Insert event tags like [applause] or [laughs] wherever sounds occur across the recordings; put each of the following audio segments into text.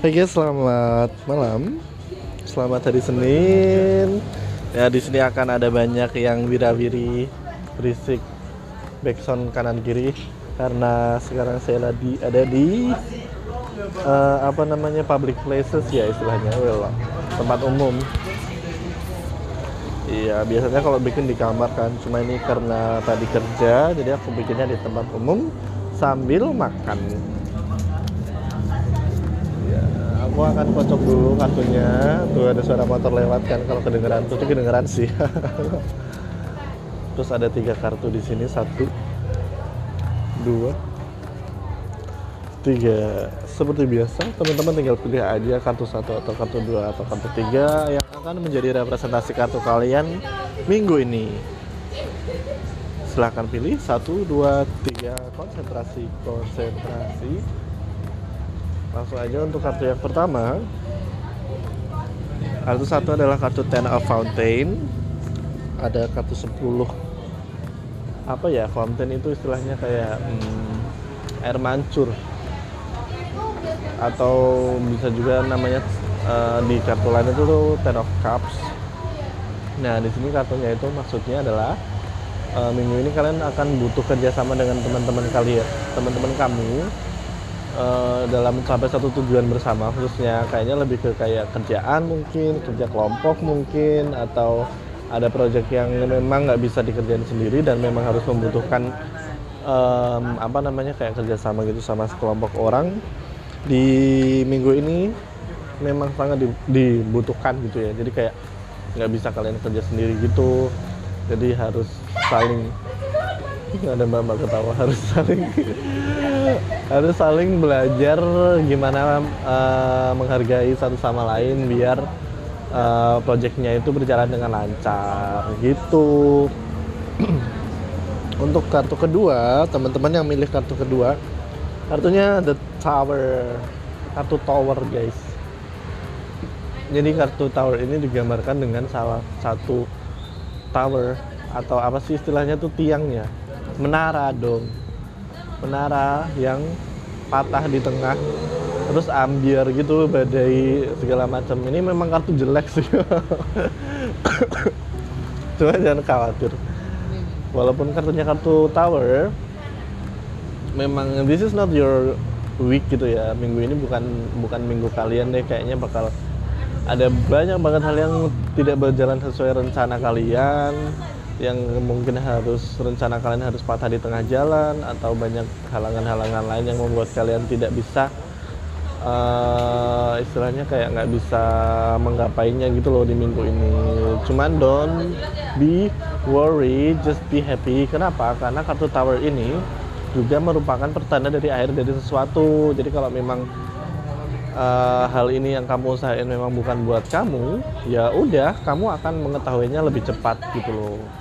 Hai guys, selamat malam. Selamat hari Senin. Ya di sini akan ada banyak yang wira-wiri berisik backsound kanan kiri karena sekarang saya lagi ada di eh, apa namanya public places ya istilahnya, well, tempat umum. Iya, biasanya kalau bikin di kamar kan, cuma ini karena tadi kerja, jadi aku bikinnya di tempat umum sambil makan. Ya, aku akan kocok dulu kartunya. Tuh ada suara motor lewat kan, kalau kedengeran tuh, kedengeran sih. [laughs] Terus ada tiga kartu di sini, satu, dua, tiga. Seperti biasa, teman-teman tinggal pilih aja kartu satu atau kartu dua atau kartu tiga yang akan menjadi representasi kartu kalian minggu ini. Silahkan pilih satu, dua, tiga. Konsentrasi, konsentrasi. Langsung aja untuk kartu yang pertama. Kartu satu adalah kartu Ten of Fountain. Ada kartu 10 apa ya fountain itu istilahnya kayak hmm, air mancur atau bisa juga namanya eh, di kartu lain itu tuh Ten of Cups. Nah di sini kartunya itu maksudnya adalah eh, minggu ini kalian akan butuh kerjasama dengan teman-teman kalian, teman-teman kamu eh, dalam mencapai satu tujuan bersama khususnya kayaknya lebih ke kayak kerjaan mungkin kerja kelompok mungkin atau ada proyek yang memang nggak bisa dikerjain sendiri dan memang harus membutuhkan em, apa namanya kayak kerjasama gitu sama sekelompok orang. Di minggu ini memang sangat di- dibutuhkan gitu ya. Jadi kayak nggak bisa kalian kerja sendiri gitu. Jadi harus saling ada mbak mbak ketawa harus saling harus saling belajar gimana eh, menghargai satu sama lain biar eh, proyeknya itu berjalan dengan lancar gitu. [clears throat] Untuk kartu kedua teman-teman yang milih kartu kedua kartunya the tower kartu tower guys. Jadi kartu tower ini digambarkan dengan salah satu tower atau apa sih istilahnya tuh tiangnya? Menara dong menara yang patah di tengah terus ambiar gitu badai segala macam. Ini memang kartu jelek sih. [coughs] Cuma jangan khawatir. Walaupun kartunya kartu tower memang this is not your week gitu ya. Minggu ini bukan bukan minggu kalian deh. Kayaknya bakal ada banyak banget hal yang tidak berjalan sesuai rencana kalian yang mungkin harus rencana kalian harus patah di tengah jalan atau banyak halangan-halangan lain yang membuat kalian tidak bisa eh, istilahnya kayak nggak bisa menggapainya gitu loh di minggu ini. Cuman don't be worry just be happy. Kenapa? Karena kartu tower ini juga merupakan pertanda dari akhir dari sesuatu. Jadi kalau memang eh, hal ini yang kamu usahain memang bukan buat kamu ya udah kamu akan mengetahuinya lebih cepat gitu loh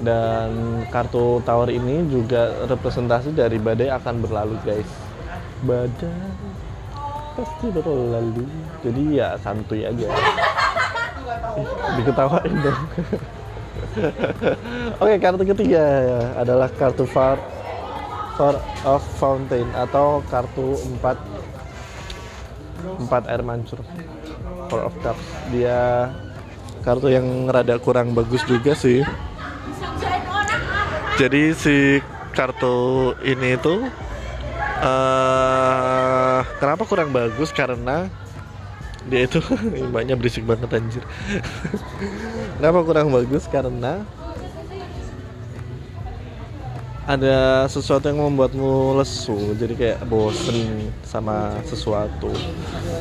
dan kartu tower ini juga representasi dari badai akan berlalu guys. Badai pasti berlalu. Jadi ya santuy aja. Diketawain dong. [laughs] Oke kartu ketiga adalah kartu Four, Four of Fountain atau kartu empat empat air mancur. Four of Cups. Dia kartu yang rada kurang bagus juga sih jadi si kartu ini itu eh kenapa kurang bagus? Karena dia itu [laughs] banyak berisik banget anjir. [laughs] Kenapa kurang bagus? Karena ada sesuatu yang membuatmu lesu jadi kayak bosen sama sesuatu.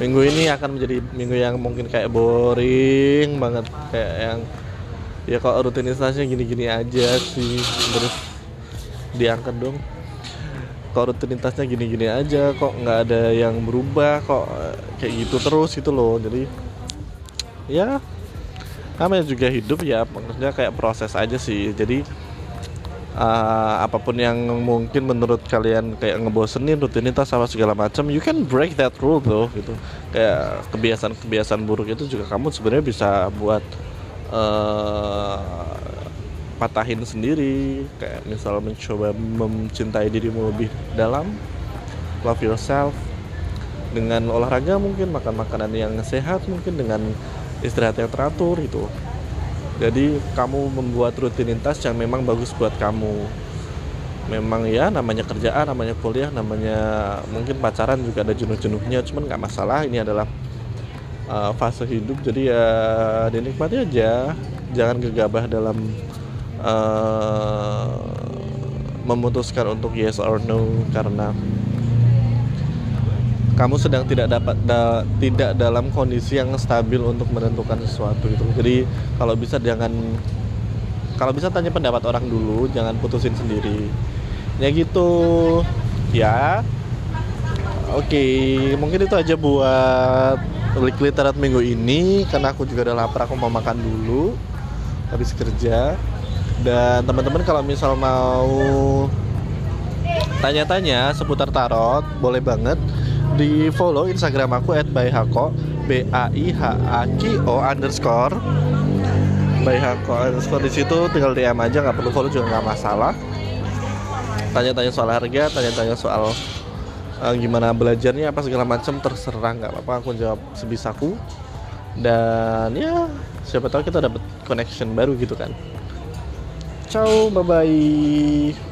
Minggu ini akan menjadi minggu yang mungkin kayak boring banget kayak yang ya kok rutinitasnya gini-gini aja sih. Terus diangkat dong. Kok rutinitasnya gini-gini aja kok nggak ada yang berubah kok eh, kayak gitu terus gitu loh. Jadi ya namanya juga hidup ya maksudnya kayak proses aja sih. Jadi eh, apa pun yang mungkin menurut kalian kayak ngebosenin rutinitas sama segala macam you can break that rule tuh gitu. Kayak kebiasaan-kebiasaan buruk itu juga kamu sebenarnya bisa buat eh, patahin sendiri. Kayak misal mencoba mencintai dirimu lebih dalam love yourself. Dengan olahraga mungkin makan makanan yang sehat mungkin dengan istirahat yang teratur itu. Jadi kamu membuat rutinitas yang memang bagus buat kamu. Memang ya namanya kerjaan namanya kuliah namanya mungkin pacaran juga ada jenuh-jenuhnya. Cuman nggak masalah ini adalah uh, fase hidup. Jadi ya dinikmati aja. Jangan gegabah dalam uh, memutuskan untuk yes or no karena kamu sedang tidak dapat da, tidak dalam kondisi yang stabil untuk menentukan sesuatu itu jadi kalau bisa jangan kalau bisa tanya pendapat orang dulu jangan putusin sendiri. Ya gitu. Ya. Oke mungkin itu aja buat weekly literat minggu ini karena aku juga udah lapar aku mau makan dulu. Habis kerja. Dan teman-teman kalau misal mau tanya-tanya seputar tarot boleh banget di follow instagram aku at bayhako b a i h a k o underscore. Bayhako underscore di situ tinggal dm aja nggak perlu follow juga nggak masalah. Tanya-tanya soal harga tanya-tanya soal uh, gimana belajarnya apa segala macam terserah nggak apa-apa aku jawab sebisaku dan ya siapa tahu kita dapat connection baru gitu kan. Ciao bye bye